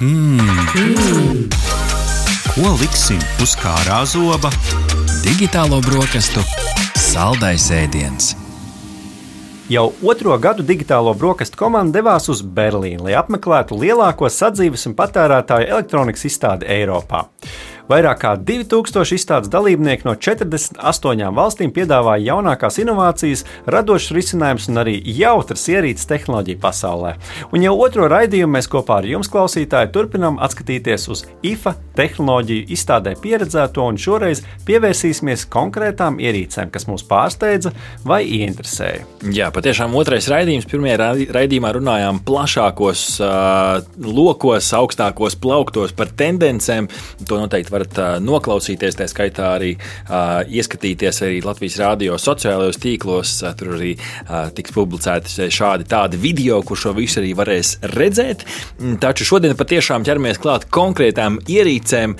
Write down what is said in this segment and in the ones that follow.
Mmm. Ko liksim uz kārā zoba? Digitālo brokastu saldais ēdiens. Jau otro gadu digitālo brokastu komanda devās uz Berlīnu, lai apmeklētu lielāko sadzīves un patērētāju elektronikas izstādi Eiropā. Vairāk kā 2000 izstādes dalībnieki no 48 valstīm piedāvāja jaunākās inovācijas, radošas risinājumus un arī jautras ierīces tehnoloģiju pasaulē. Un jau otro raidījumu mēs kopā ar jums, klausītāji, turpinām atskatīties uz IFA tehnoloģiju izstādē pieredzēto, un šoreiz pievērsīsimies konkrētām ierīcēm, kas mūs pārsteidza vai ieinteresēja. Jā, patiešām otrais raidījums. Pirmajā raidījumā runājām plašākos uh, lokos, augstākos plauktos par tendencēm. To noteikti varat noklausīties, tā skaitā arī ieskatīties arī Latvijas rādio sociālajos tīklos. Tur arī tiks publicēti šādi tādi video, kur šo visu arī varēs redzēt. Taču šodien patiešām ķeramies klāt konkrētām ierīcēm,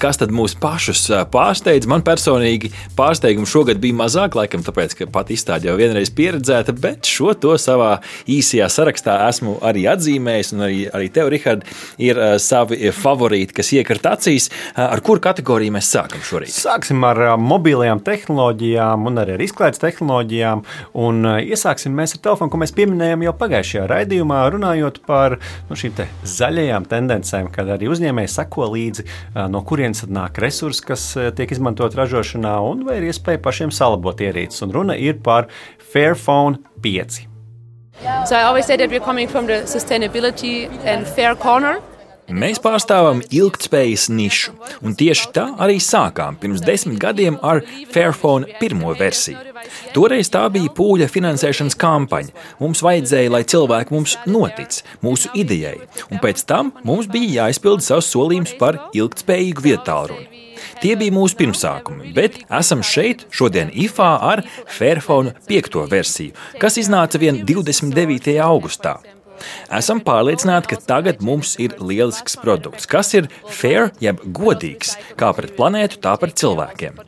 kas tad mūs pašus pārsteidz. Man personīgi pārsteigumu šogad bija mazāk, laikam tāpēc, ka pat izstāde jau vienreiz pieredzēta, bet šo to savā īsajā sarakstā esmu arī atzīmējis, un arī, arī tev, Rihard, ir savi favorīti, kas iekrīt acīs. Uh, ar kuru kategoriju mēs sākam šorīt? Sāksim ar mobilajām tehnoloģijām un arī ar izklaides tehnoloģijām. Un iesāksim mēs ar telefonu, ko mēs pieminējām jau pagājušajā raidījumā, runājot par nu, šīm te zaļajām tendencēm, kad arī uzņēmēji sako līdzi, no kurienes nāk resursi, kas tiek izmantot ražošanā, un vai ir iespēja pašiem salabot ierīces. Un runa ir par Fairphone 5. So I always say that we're coming from the sustainability and fair corner. Mēs pārstāvam ilgspējas nišu, un tieši tā arī sākām pirms desmit gadiem ar Fairphone pirmo versiju. Toreiz tā bija pūļa finansēšanas kampaņa. Mums vajadzēja, lai cilvēki mums notic, mūsu idejai, un pēc tam mums bija jāizpilda savs solījums par ilgspējīgu vietālruni. Tie bija mūsu pirmsākumi, bet esam šeit šodien IFA ar Fairphone 5. versiju, kas iznāca vien 29. augustā. Esam pārliecināti, ka tagad mums ir lielisks produkts, kas ir fair, jeb godīgs, kā pret planētu, tā pret cilvēkiem.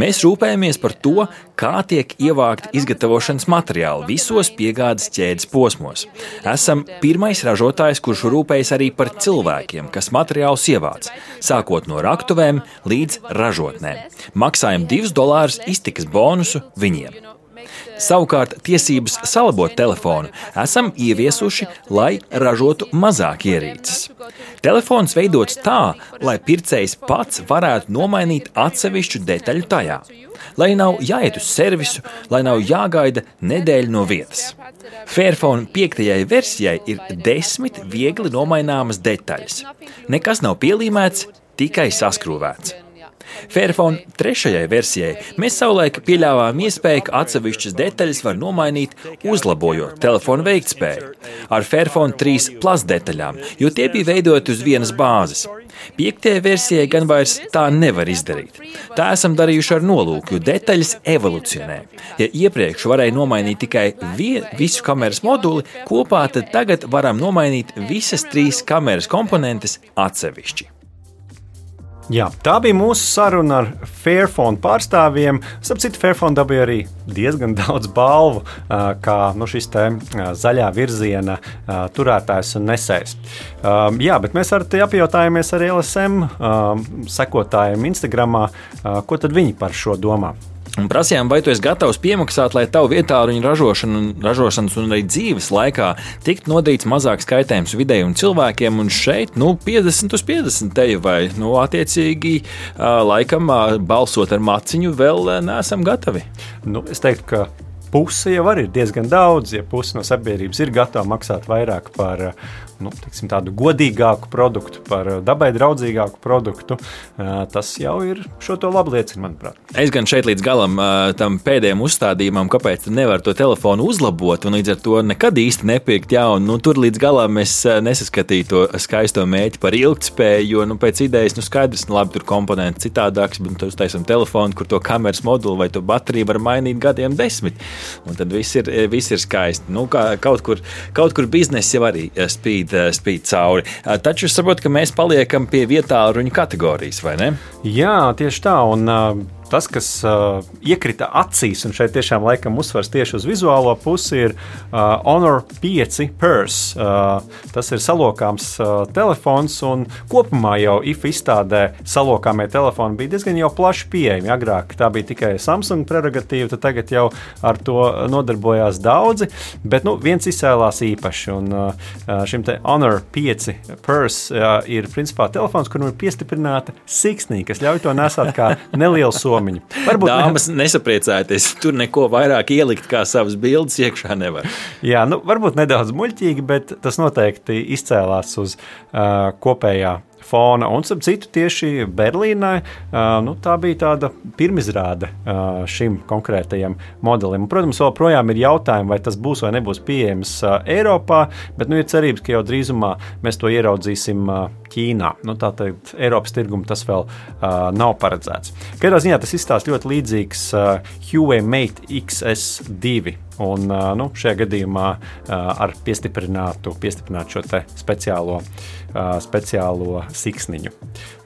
Mēs rūpējamies par to, kā tiek ievākti izgatavošanas materiāli visos piegādes ķēdes posmos. Esam pirmais ražotājs, kurš rūpējas arī par cilvēkiem, kas materiālus ievāc, sākot no raktuvēm līdz ražotnēm. Maksājam 2 dolārus iztikas bonusu viņiem. Savukārt tiesības salabot telefonu esam ieviesuši, lai ražotu mazāk ierīces. Telefons veidots tā, lai pircējs pats varētu nomainīt atsevišķu detaļu tajā. Lai nav jāiet uz servisu, lai nav jāgaida nedēļa no vietas. Fairphone 5. versijai ir desmit viegli nomaināmas detaļas. Nekas nav pielīmēts, tikai saskrūvēts. Fairphone trešajai versijai mēs savulaik pieļāvām iespēju, ka atsevišķas detaļas var nomainīt, uzlabojot telefona veiktspēju ar Fairphone 3 plus detaļām, jo tie bija veidoti uz vienas bāzes. Piektajai versijai gan vairs tā nevar izdarīt. Tā esam darījuši ar nolūku, jo detaļas evolucionē. Ja iepriekš varēja nomainīt tikai vien, visu kameras moduli kopā, tad tagad varam nomainīt visas trīs kameras komponentes atsevišķi. Jā, tā bija mūsu saruna ar Fairphone pārstāvjiem. Sapratu, Fairphone dabūja arī diezgan daudz balvu, kā nu, šis te zaļā virziena turētājs un nesējs. Jā, bet mēs ar te apjautājamies ar LSM sekotājiem Instagram, ko tad viņi par šo domā. Un prasījām, vai tu esi gatavs piemaksāt, lai tavu vietāluņu ražošana, ražošanas un arī dzīves laikā tiktu nodarīts mazāk skaitējums videi un cilvēkiem. Un šeit nu, 50 uz 50 teju vai nu, attiecīgi laikam balsot ar maciņu vēl neesam gatavi. Nu, es teiktu, ka puse jau ir diezgan daudz. Ja puse no sabiedrības ir gatava maksāt vairāk par nu, tiksim, tādu godīgāku produktu, par dabai draudzīgāku produktu, tas jau ir šo to labu liecina, manuprāt. Es gan šeit līdz galam tam pēdējiem uzstādījumam, kāpēc nevar to telefonu uzlabot, un līdz ar to nekad īsti nepirkt jaunu. Nu, tur līdz galam es nesaskatīju to skaisto mēķi par ilgspēju, jo nu, pēc idejas nu, skaidrs, nu, labi, tur komponenti citādāks, bet tur uztaisam telefonu, kur to kameras moduli vai to bateriju var mainīt gadiem desmit. Un tad viss ir, viss ir skaisti. Nu, kā, kaut, kur, kaut kur biznesa jau arī spīd spīd, eh, spīd cauri. Eh, taču es saprotu, ka mēs paliekam pie vietā ruņu kategorijas, vai ne? Jā, tieši tā. Un, uh, tas, kas uh, iekrita acīs, un šeit tiešām laikam uzsvars tieši uz vizuālo pusi, ir uh, Honor 5 Purse. Uh, tas ir salokāms uh, telefons, un kopumā jau IFA izstādē salokāmie telefoni bija diezgan jau plaši pieejami. Agrāk tā bija tikai Samsung prerogatīva, tad tagad jau ar to nodarbojās daudzi, bet nu, viens izcēlās īpaši. Un, uh, šim te Honor 5 Purse uh, ir principā telefons, kuram ir piestiprināta siksnī, kas ļauj to nesāt kā nelielu somiņu. Varbūt Dāmas ne... nesapriecājieties, tur neko vairāk ielikt kā savas bildes iekšā nevar. Jā, nu, varbūt nedaudz muļķīgi, bet tas noteikti izcēlās uz uh, kopējā fona. Un, ap citu, tieši Berlīnē nu, tā bija tāda pirmizrāde šim konkrētajam modelim. Un, protams, joprojām ir jautājumi, vai tas būs vai nebūs pieejams Eiropā, bet nu, ir cerības, ka jau drīzumā mēs to ieraudzīsim Ķīnā. Nu, Tātad Eiropas tirgumu tas vēl uh, nav paredzēts. Katrā ziņā tas izstāsta ļoti līdzīgs uh, Huawei Mate XS2. Un, nu, šajā gadījumā ar piestiprinātu, piestiprinātu šo speciālo, speciālo siksniņu.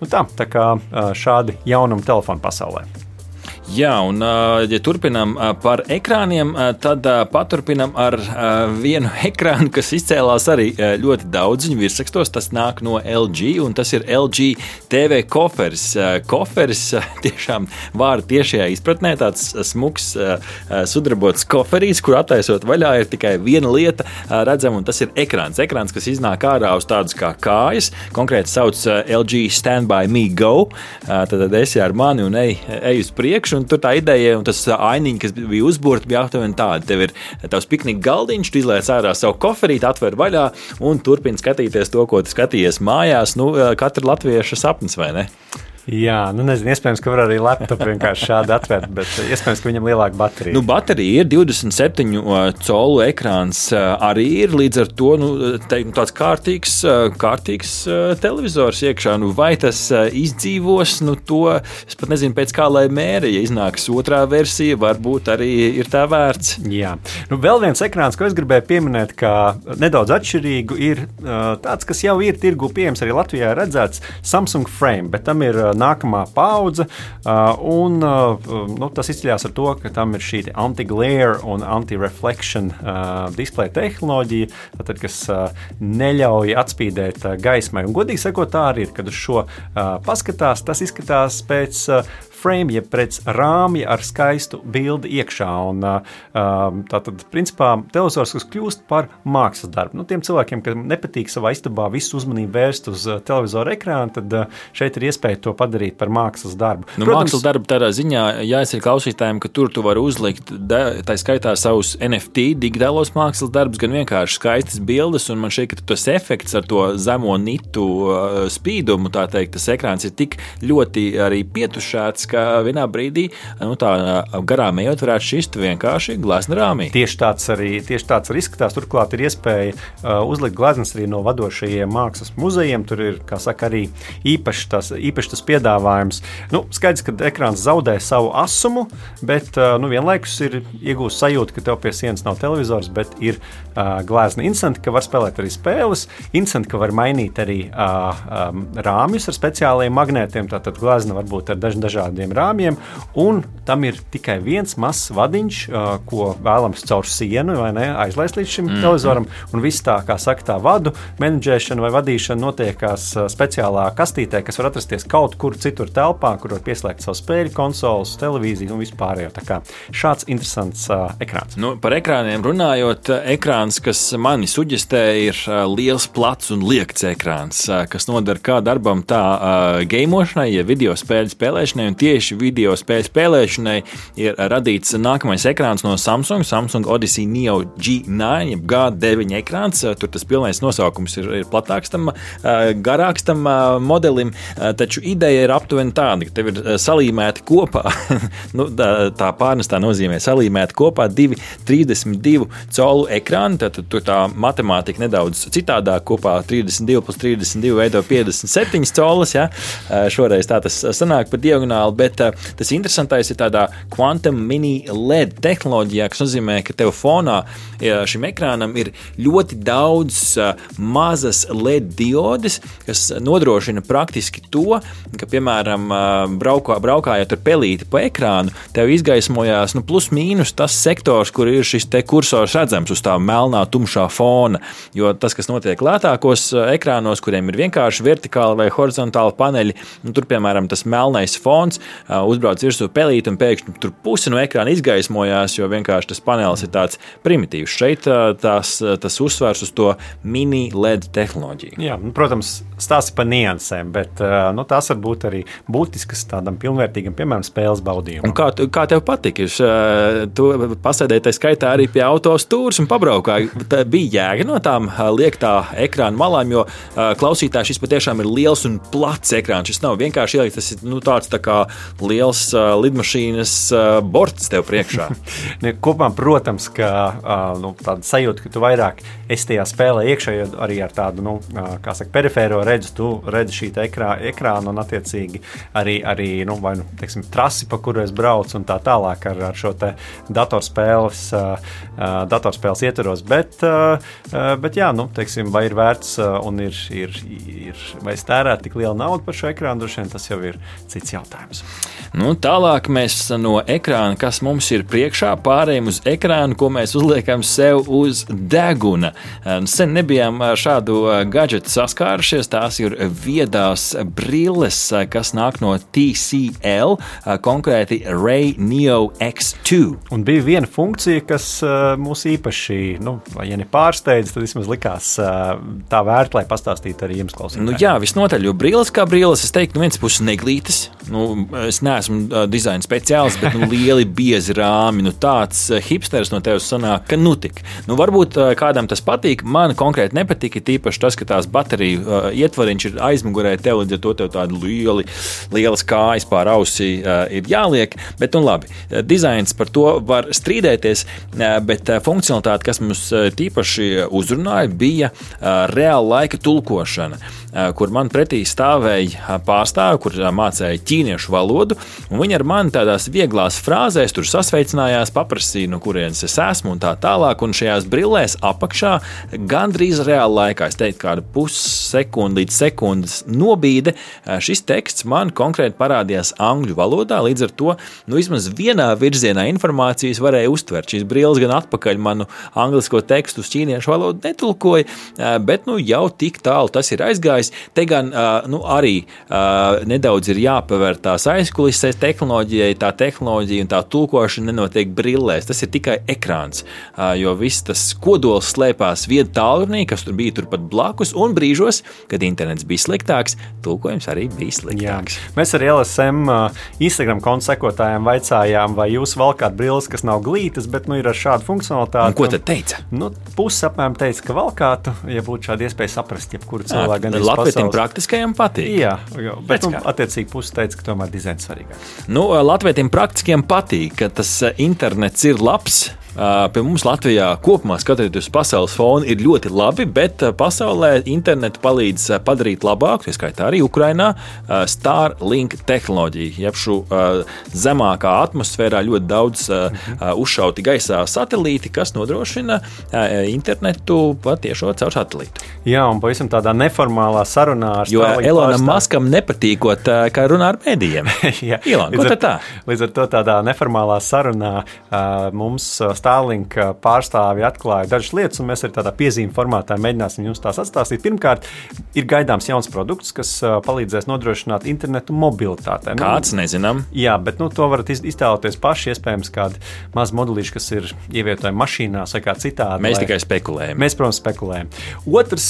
Nu, tā, tā kā šādi jaunumi telefonu pasaulē. Jā, un, ja turpinām par ekrāniem, tad paturpinām ar vienu ekrānu, kas izcēlās arī ļoti daudziņu virsrakstos. Tas nāk no LG, un tas ir LG TV koferis. Koferis tiešām vārda tiešajā izpratnē tāds smuks, sudrabots koferīs, kur attaisot vaļā ir tikai viena lieta redzama, un tas ir ekrāns. Ekrāns, kas iznāk ārā uz tādas kā kājas, konkrēti sauc LG Stand by Me Go. Tad esi ar mani un ej, ej uz priekšu, un tur tā ideja un tas ainiņš, kas bija uzbūvēts, bija aptuveni tāda. Tev ir tavs piknika galdiņš, tu izlaiž ārā savu koferīti, atver vaļā un turpini skatīties to, ko tu skatījies mājās. Nu, katra latvieša sapnis, vai ne? Jā, nu nezinu, iespējams, ka var arī laptopu vienkārši šādi atvērt, bet iespējams, ka viņam lielāka baterija. Nu, baterija ir 27 colu ekrāns, arī ir līdz ar to nu, te, nu, tāds kārtīgs, kārtīgs televizors iekšā. Nu, vai tas izdzīvos, nu, to es pat nezinu, pēc kā lai mēra, ja iznāks otrā versija, varbūt arī ir tā vērts. Jā, nu, vēl viens ekrāns, ko es gribēju pieminēt, kā nedaudz atšķirīgu, ir tāds, kas jau ir tirgu pieejams arī Latvijā redzēts Samsung Frame, bet tam ir nākamā paudze. Un, nu, tas izceļas ar to, ka tam ir šī anti-glare un anti-reflection displeja tehnoloģija, tad, kas neļauj atspīdēt gaismai. Un, godīgi sakot, tā arī ir, kad uz šo paskatās, tas izskatās pēc frame, jeb pēc rāmja ar skaistu bildi iekšā. Un, tā tad, principā, televizors kļūst par mākslas darbu. Nu, tiem cilvēkiem, kam nepatīk savā istabā visu uzmanību vērst uz televizora ekrāna, tad šeit ir iespēja to padarīt par mākslas darbu. Nu, Protams, mākslas darbu tādā ziņā jāsaka klausītājiem, ka tur tu vari uzlikt tā skaitā savus NFT digitālos mākslas darbus, gan vienkārši skaistas bildes, un man šķiet, ka tas efekts ar to zemo nitu spīdumu, tā teikt, tas ekrāns ir tik ļoti arī pietušēts, ka vienā brīdī nu, tā garām ejot, varētu šist vienkārši glezna rāmī. Tieši tāds arī, tieši tāds arī izskatās. Turklāt ir iespēja uh, uzlikt gleznas arī no vadošajiem mākslas muzejiem. Tur ir saka, arī īpašs tas, īpaši tas piedāvājums. Nu, skaidrs, ka ekrāns zaudē savu asumu, bet uh, nu, vienlaikus ir iegūst sajūta, ka tev pie sienas nav televizors, bet ir uh, glezna instanti, ka var spēlēt arī spēles. Instanti, ka var mainīt arī uh, um, rāmjus ar speciālajiem magnētiem. Tātad glezna var būt ar daž dažādiem dažādiem rāmjiem, un tam ir tikai viens mazs vadiņš, uh, ko vēlams caur sienu ne, aizlaist līdz šim mm -hmm. televizoram. Un viss tā, kā saka, tā vadu menedžēšana vai vadīšana notiekās uh, speciālā kastītē, kas var atrasties kaut kur citur telpā, kur var pieslēgt savu spēļu konsoles, televīziju un vispārējo. Tā kā šāds interesants uh, ekrāns. Nu, par ekrāniem runājot, ekrāns, kas mani suģistē, ir uh, liels, plats un liekts ekrāns, uh, kas nodara kā darbam, tā uh, gameošanai, ja video spēļu spēlēšanai. Un tieši video spēļu spēlēšanai ir radīts nākamais ekrāns no Samsung, Samsung Odyssey Neo G9, jeb G9 ekrāns. Tur tas pilnais nosaukums ir, ir platāks, tam, garāks tam modelim, taču ideja ir aptuveni tāda, ka tev ir salīmēti kopā, nu, tā, tā pārnestā nozīmē salīmēti kopā divi 32 colu ekrāni, tad tur tā matemātika nedaudz citādāk. Kopā 32 plus 32 veido 57 colus, ja? šoreiz tā tas sanāk pa diagonāli, bet uh, tas interesantais ir tādā quantum mini LED tehnoloģijā, kas nozīmē, ka tev fonā ja šim ekrānam ir ļoti daudz uh, mazas LED diodes, kas nodrošina praktiski to, ka, piemēram, braukā, braukājot ar pelīti pa ekrānu, tev izgaismojās nu, plus mīnus tas sektors, kur ir šis kursors redzams uz tā melnā, tumšā fona. Jo tas, kas notiek lētākos ekrānos, kuriem ir vienkārši vertikāli vai horizontāli paneļi, nu, tur, piemēram, tas melnais fons uzbrauc virsū pelīt un pēkšņi tur pusi no ekrāna izgaismojās, jo vienkārši tas panelis ir tāds primitīvs. Šeit tās, tas uzsvars uz to mini LED tehnoloģiju. Jā, nu, protams, stāsta par niansēm, bet nu, tās var būt arī būtiskas tādam pilnvērtīgam, piemēram, spēles baudījumam. Kā, kā tev patika? Tu pasēdēji tā skaitā arī pie autostūras un pabraukāji. Tā bija jēga no tām liektā ekrāna malām, jo klausītājs šis patiešām ir liels un plats ekrāns. Šis nav vienkārši ielikt, tas ir nu, tāds tā kā liels uh, lidmašīnas uh, borts tev priekšā. Kopumā, protams, ka uh, nu, tāda sajūta, ka tu vairāk esi tajā spēlē iekšā, jo arī ar tādu, nu, kā saka, perifēro redzi, tu redzi šī ekrā, ekrāna un attiecīgi arī, arī nu, vai, nu, teiksim, trasi, pa kuru es braucu un tā tālāk ar, ar šo datorspēles, uh, datorspēles ietvaros. Bet, uh, bet jā, nu, teiksim, vai ir vērts un ir, ir, ir vai es tērētu tik lielu naudu par šo ekrānu, droši vien tas jau ir cits jautājums. Nu, tālāk mēs no ekrāna, kas mums ir priekšā, pārējām uz ekrānu, ko mēs uzliekam sev uz deguna. Sen nebijām šādu gadgetu saskārušies. Tās ir viedās brilles, kas nāk no TCL, konkrēti Ray Neo X2. Un bija viena funkcija, kas mūs īpaši, nu, ja ne pārsteidz, tad vismaz likās tā vērta, lai pastāstītu arī jums klausītājiem. Nu, jā, visnotaļ, jo brilles kā brilles, es teiktu, no vienas puses neglītas. Nu, es neesmu dizaina speciālists, bet nu, lieli, biezi rāmi. Nu, tāds hipsters no tevis sanāk, ka nu tik. Nu, varbūt kādam tas patīk. Man konkrēti nepatika tīpaši tas, ka tās bateriju ietvariņš ir aizmugurē, tev līdz ar to tev tādi lieli, lielas kājas pār ausī ir jāliek. Bet, nu labi, dizains par to var strīdēties, bet funkcionalitāte, kas mums tīpaši uzrunāja, bija reāla laika tulkošana. Kur man pretī stāvēja pārstāve, kur mācīja ķīniešu valodu. Viņi ar mani tādās vieglās frāzēs tur sasveicinājās, paprasīja, no kurienes es esmu un tā tālāk. Un šajās brillēs apakšā gandrīz reāli laikā, es teiktu, kāda pussekundi līdz sekundes nobīde, šis teksts man konkrēti parādījās angļu valodā. Līdz ar to nu, vismaz vienā virzienā informācijas varēja uztvert. Šīs brilles gan atpakaļ manu angļu tekstu uz ķīniešu valodu netulkoja, bet nu, jau tik tālu tas ir aizgājis. Te gan nu, arī nedaudz ir jāpavēr tās aizkulisēs tehnoloģijai, tā tehnoloģija un tā tulkošana nenotiek brillēs. Tas ir tikai ekrāns, jo viss tas kodols slēpās vietā tālrunī, kas tur bija turpat blakus, un brīžos, kad internets bija sliktāks, tulkojums arī bija sliktāks. Jā. Mēs ar LSM Instagram konta sekotājiem vaicājām, vai jūs valkāt brilles, kas nav glītas, bet nu, ir ar šādu funkcionalitāti. Un ko tad teica? Nu, Pusi apmēram teica, ka valkātu, ja būtu šāda iespēja saprast, jebkuru cilvēku gan Latvijam praktiskajam patīk. Jā, jā bet nu, attiecīgi pusi teica, ka tomēr dizains svarīgāk. Nu, Latvijam praktiskajam patīk, ka tas internets ir labs Pie mums Latvijā kopumā skatoties uz pasaules fonu ir ļoti labi, bet pasaulē internetu palīdz padarīt labāku, tā skaitā arī Ukrainā, Starlink tehnoloģiju. Jeb šo zemākā atmosfērā ļoti daudz uzšauti gaisā satelīti, kas nodrošina internetu patiešo caur satelītu. Jā, un pavisam tādā neformālā sarunā ar Jo Elonam Maskam nepatīkot, kā runā ar mēdījiem. Jā, Ilon, ko ar, tā? Līdz ar to tādā neformālā sarunā mums Starlink pārstāvi atklāja dažas lietas, un mēs arī tādā piezīmju formātā mēģināsim jums tās atstāstīt. Pirmkārt, ir gaidāms jauns produkts, kas palīdzēs nodrošināt internetu mobilitātei. Nu, Kāds nezinām? Jā, bet nu, to varat iztēloties paši. Iespējams, kādi mazi modelīši, kas ir ievietojami mašīnās vai kā citādi. Mēs lai... tikai spekulējam. Mēs, protams, spekulējam. Otrs,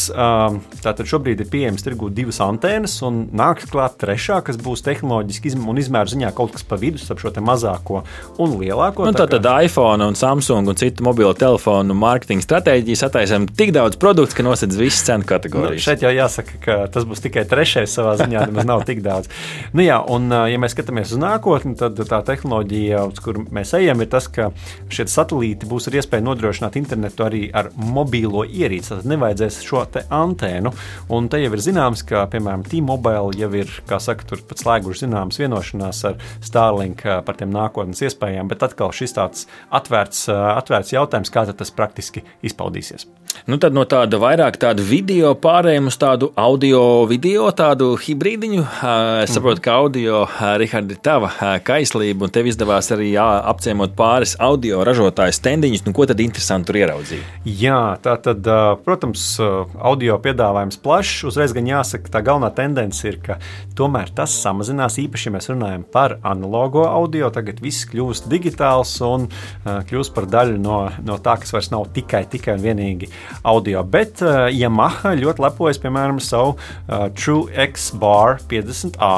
tātad šobrīd ir pieejams tirgu divas antenas, un nāks klāt trešā, kas būs tehnoloģiski un izmēru ziņā kaut kas pa vidu starp šo mazāko un lielāko. Un tā tad kā... iPhone un Samsung Samsung un citu mobilo telefonu mārketinga stratēģijas attaisām tik daudz produktu, ka nosedz visas cenu Nu, kategorijas. šeit jau jāsaka, ka tas būs tikai trešais savā ziņā, nemaz nav tik daudz. Nu, jā, un, ja mēs skatāmies uz nākotni, tad tā tehnoloģija, uz kuru mēs ejam, ir tas, ka šie satelīti būs ar iespēju nodrošināt internetu arī ar mobīlo ierīci. Tad nevajadzēs šo antēnu. Un te jau ir zināms, ka, piemēram, T-Mobile jau ir, kā saka, tur pat slēguši zināmas vienošanās ar Starlink par tiem nākotnes iespējām, bet atkal šis tāds atvērts, atvērts jautājums, kā tas praktiski izpaudīsies. Nu, tad no tāda vairāk tāda video pārējiem uz tādu audio, video, tādu hibrīdiņu. Es saprotu, ka audio, Rihards, ir tava kaislība, un tev izdevās arī jā, apciemot pāris audio ražotāju stendiņus. Nu, ko tad interesanti tur ieraudzīt? Jā, tā tad, protams, audio piedāvājums plašs. Uzreiz gan jāsaka, tā galvenā tendence ir, ka tomēr tas samazinās. Īpaši, ja mēs runājam par analogo audio, tagad viss kļūst digitāls un kļūst par daļu no, no tā, kas vairs nav tikai, tikai un vienīgi audio. Bet uh, Yamaha ļoti lepojas, piemēram, ar savu uh, True X Bar 50A.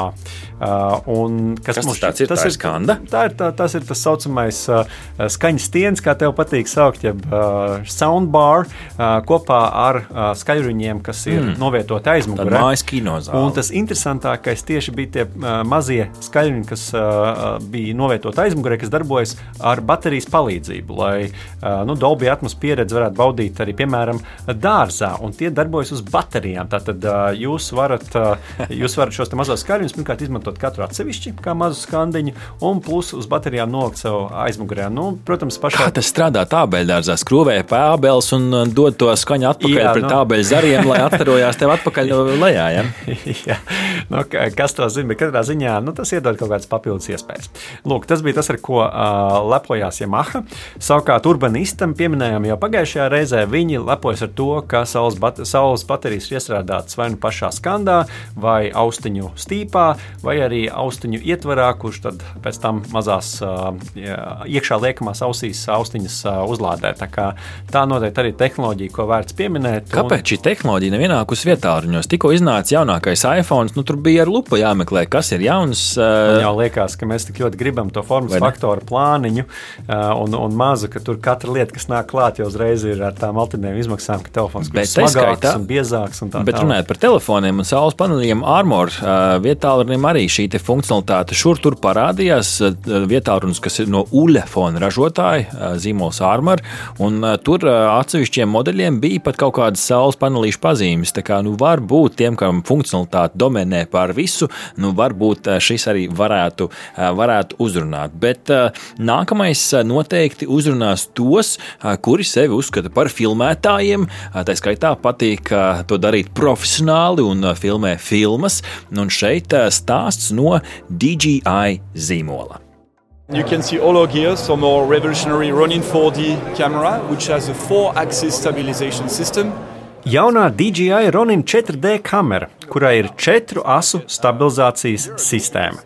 Uh, un Kas tas mums- tāds ir? Tā ir skanda? Tā ir, tā, tas ir tas saucamais uh, skaņas stiens, kā tev patīk saukt, jeb uh, soundbar uh, kopā ar uh, skaļruņiem, kas ir mm. novietoti aizmugurē. mājas kinozāle. Un tas interesantākais tieši bija tie uh, mazie skaļruņi, kas uh, bija novietoti aizmugurē, kas darbojas ar baterijas palīdzību, lai uh, nu, Dolby atmosfēras pieredzi varētu baudīt arī, piemēram, dārzā. Un tie darbojas uz baterijām. Tātad jūs varat, jūs varat šos mazos skaļruņus pirmkārt izmantot katru atsevišķi, kā mazu skandiņu, un plus uz baterijām nolikt sev aizmugurē. Nu, protams, pašā Kā tas strādā tābeļdārzā? Skrūvēja pābeles un uh, dod to skaņu atpakaļ Jā, pret nu. no. tābeļu zariem, lai atkarojās tev atpakaļ no lejā. Ja? Jā, nu, ka- kas to zina, katrā ziņā nu, tas iedod kaut kādas papildus iespējas. Lūk, tas bija tas, ar ko uh, lepojās Yamaha. Savukārt, urbanistam pieminējām jau pagājušajā reizē, viņi lepojas ar to, ka saules, bat saules baterijas ir iestrādātas vai nu pašā skandā, vai austiņu stīpā, vai arī austiņu ietvarā, kurš tad pēc tam mazās jā, iekšā liekamās ausīs austiņas uzlādē. Tā, kā tā noteikti arī tehnoloģija, ko vērts pieminēt. un- Kāpēc šī tehnoloģija nevienākus vietā ruņos? Tikko iznāca jaunākais iPhone, nu tur bija ar lupu jāmeklē, kas ir jauns. Uh, jau liekas, ka mēs tik ļoti gribam to formas faktoru plāniņu uh, un, un mazu, ka tur katra lieta, kas nāk klāt, jau uzreiz ir ar tām alternēm izmaksām, ka telefons kļūst smagāks un biezāks. Un tā Bet tālāk. runājot par telefoniem un saules paneļiem, Armor vietālunim arī šī te funkcionalitāte šur tur parādījās. Vietālunis, kas ir no Uļefona ražotāja, zīmols Armor, un tur atsevišķiem modeļiem bija pat kaut kādas saules panelīšu pazīmes. Tā kā nu, varbūt tiem, kam funkcionalitāte dominē pār visu, nu, varbūt šis arī varētu, varētu uzrunāt. Bet nākamais noteikti uzrunās tos, kuri sevi uzskata par filmētājiem. Uh, Tā skaitā patīk to darīt profesionāli un filmē filmas. Un šeit stāsts no DJI zīmola. You can see all here some more revolutionary Ronin 4D camera, which has a four-axis stabilization system. Jaunā DJI Ronin 4D kamera, kurai ir četru asu stabilizācijas sistēma.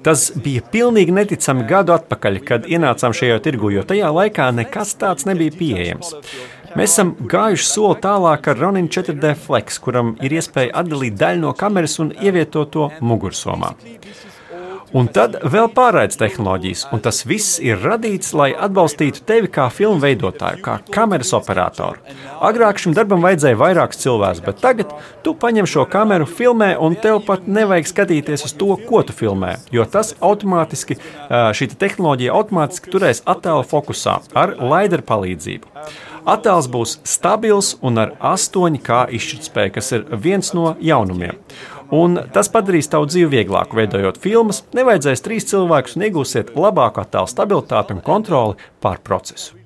Tas bija pilnīgi neticami gadu atpakaļ, kad ienācām šajā tirgu, jo tajā laikā nekas tāds nebija pieejams. Mēs esam gājuši soli tālāk ar Ronin 4D Flex, kuram ir iespēja atdalīt daļu no kameras un ievietot to mugursomā. Un tad vēl pārraides tehnoloģijas, un tas viss ir radīts, lai atbalstītu tevi kā filmu veidotāju, kā kameras operatoru. Agrāk šim darbam vajadzēja vairākus cilvēkus, bet tagad tu paņem šo kameru, filmē, un tev pat nevajag skatīties uz to, ko tu filmē. Jo tas automātiski, šī tehnoloģija automātiski turēs attēlu fokusā ar laideru palīdzību. Attēls būs stabils un ar 8K izšķirtspēju, kas ir viens no jaunumiem. Un tas padarīs tavu dzīvi vieglāku, veidojot filmas. Nevajadzēs trīs cilvēkus un iegūsiet labāku attēlu stabilitāti un kontroli pār procesu.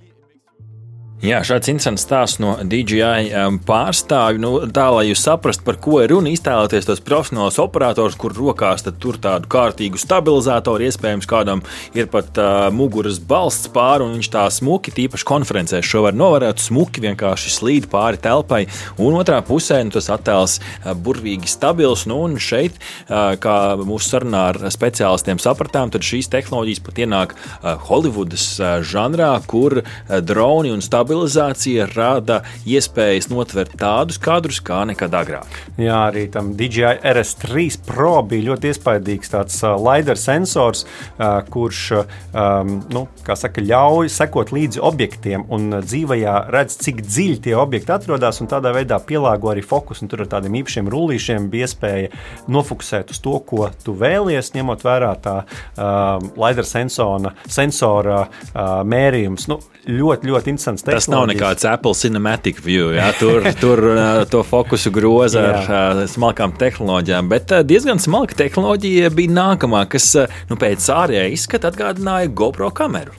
Jā, šāds interesants stāsts no DJI pārstāvja. Nu, tā, lai jūs saprastu, par ko ir runa, iztēloties tos profesionālos operatorus, kur rokās tur tādu kārtīgu stabilizatoru, iespējams, kādam ir pat uh, muguras balsts pāri, un viņš tā smuki, tīpaši konferencēs, šo var novērot smuki, vienkārši slīd pāri telpai. Un otrā pusē nu, tas attēls uh, burvīgi stabils. Nu, un šeit, uh, kā mūsu sarunā ar speciālistiem sapratām, tad šīs tehnoloģijas pat ienāk uh, Holivudas uh, žanrā, kur uh, droni un stabilizātori stabilizācija rada iespējas notvert tādus kadrus kā nekad agrāk. Jā, arī tam DJI RS3 Pro bija ļoti iespaidīgs tāds LiDAR sensors, kurš nu, saka, ļauj sekot līdzi objektiem un dzīvajā redz, cik dziļi tie objekti atrodas un tādā veidā pielāgo arī fokusu. Tur ar tādiem īpašiem rullīšiem bija iespēja nofokusēt uz to, ko tu vēlies, ņemot vērā tā LiDAR sensora, sensora mērījums. Nu, ļoti, ļoti interesants. Tas nav nekāds Apple Cinematic View. Jā, tur tur to fokusu groza ar smalkām tehnoloģijām, bet diezgan smalka tehnoloģija bija nākamā, kas nu, pēc ārējā izskata atgādināja GoPro kameru.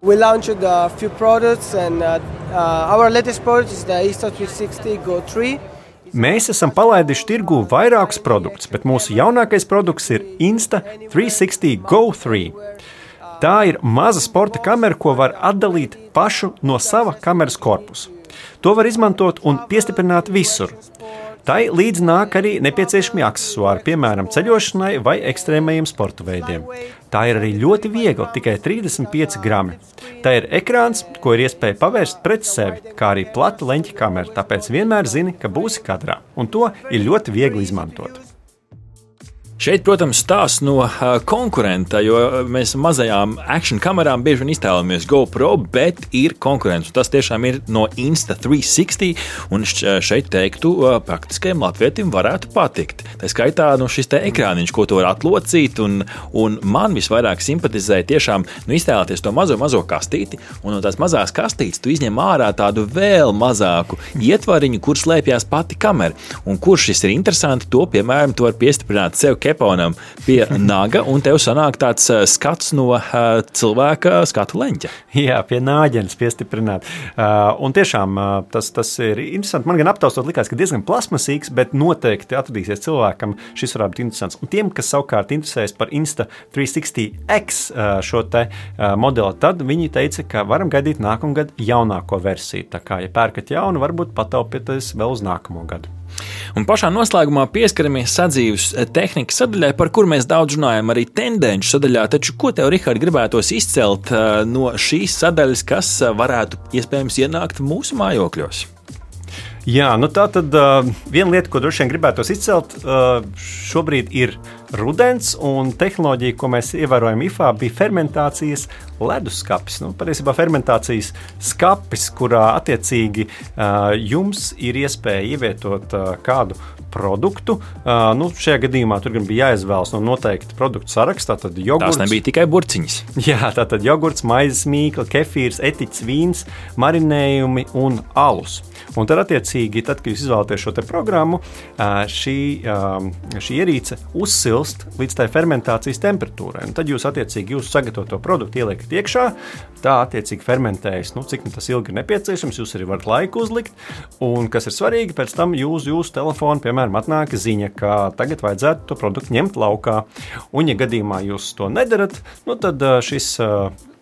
We launched a few products, and uh, our latest product is the Insta360 Go 3. Mēs esam palaiduši tirgū vairākus produktus, bet mūsu jaunākais produkts ir Insta360 Go 3. Tā ir maza sporta kamera, ko var atdalīt pašu no sava kameras korpusa. To var izmantot un piestiprināt visur. Tai līdzi nāk arī nepieciešami accessori, piemēram, ceļošanai vai ekstrēmajiem sporta veidiem. Tā ir arī ļoti viegla, tikai 35 grami. Tā ir ekrāns, ko ir iespēja pavērst pret sevi, kā arī plata leņķa kamera, tāpēc vienmēr zini, ka būsi kadrā, un to ir ļoti viegli izmantot. Šeit, protams, stāsts no konkurenta, jo mēs mazajām akciju kamerām bieži vien iztēlojamies GoPro, bet ir konkurence. Tas tiešām ir no Insta360, un šeit teiktu, praktiskajam latvietim varētu patikt. Tā skaitā nu, šis ekrāniņš, ko tu vari atlocīt, un, un man visvairāk simpatizēja tiešām nu, iztēloties to mazo, mazo kastīti, un no tās mazās kastītes tu izņem ārā tādu vēl mazāku ietvariņu, kur slēpjas pati kamera. Un kurš šis ir interesants, to piemēram, tu vari piestiprināt sev keponam pie naga, un tev sanāk tāds uh, skats no uh, cilvēka skatu leņķa. Jā, pie nāģenes piestiprināt. Uh, un tiešām tas, tas ir interesanti. Man gan aptaustot likās, ka diezgan plasmasīgs, bet noteikti atradīsies cilvēkam šis varētu būt interesants. Un tiem, kas savukārt interesējas par Insta360X uh, šo te modeli, tad viņi teica, ka varam gaidīt nākamgad jaunāko versiju. Tā kā, ja pērkat jaunu, varbūt pataupieties vēl uz nākamo gadu. Un pašā noslēgumā pieskaramies sadzīves tehnikas sadaļai, par kuru mēs daudz runājam arī tendenci sadaļā. Taču, ko tev, Rihard, gribētos izcelt uh, no šīs sadaļas, kas uh, varētu iespējams ienākt mūsu mājokļos? Jā, nu tā tad uh, viena lieta, ko droši vien gribētos izcelt, uh, šobrīd ir rudens, un tehnoloģija, ko mēs ievērojam IFA, bija fermentācijas leduskapis. Nu, patiesībā fermentācijas skapis, kurā attiecīgi uh, jums ir iespēja ievietot uh, kādu produktu. Uh, nu, šajā gadījumā tur bija jāizvēlas no noteikta produktu saraksta. Tad jogurts, tās nebija tikai burciņas. Jā, tā tad jogurts, maizes mīkla, kefīrs, etiķis, vīns, marinējumi un alus. Un tad, attiecīgi, tad, kad jūs izvēlaties šo programmu, šī, šī ierīce uzsilst līdz tai fermentācijas temperatūrai. Un tad jūs, attiecīgi, jūsu sagatavoto produktu ieliekat iekšā, tā attiecīgi fermentējas, nu, cik nu tas ilgi ir nepieciešams. Jūs arī varat laiku uzlikt. Un, kas ir svarīgi, pēc tam jūs, jūsu telefonu, piemēram, atnāk ziņa, ka tagad vajadzētu to produktu ņemt laukā. Un, ja gadījumā jūs to nedarat, nu, tad šis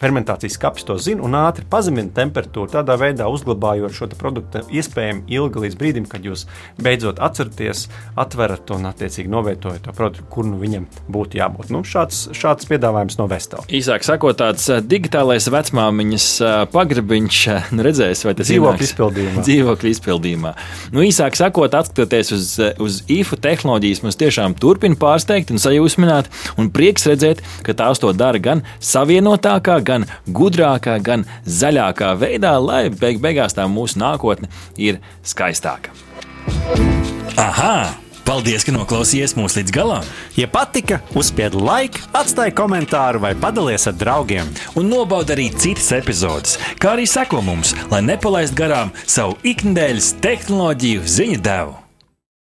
fermentācijas kapis to zina un ātri pazemina temperatūru, tādā veidā uzglabājot šo produktu iespējami ilgi līdz brīdim, kad jūs beidzot atceraties, atverat un attiecīgi novietojat to produktu, kur nu viņam būtu jābūt. Nu, šāds, šāds piedāvājums no Vestel. Īsāk sakot, tāds eh, digitālais vecmāmiņas eh, pagribiņš, eh, nu, redzēs, vai tas ir dzīvokļu izpildījumā. Dzīvokļu izpildījumā. Nu, īsāk sakot, atskatoties uz, uz IFU tehnoloģijas, mums tiešām turpina pārsteigt un sajūsmināt, un prieks redzēt, ka tās to dara gan savienotākā, gan gudrākā, gan zaļākā veidā, lai beig beigās tā mūsu nākotne ir skaistāka. Aha! Paldies, ka noklausījāties mūsu līdz galam! Ja patika, uzspiediet laiku, atstājiet komentāru vai padalieties ar draugiem. Un nobaudiet arī citas epizodes, kā arī sekot mums, lai nepalaistu garām savu ikdienas tehnoloģiju ziņu devumu.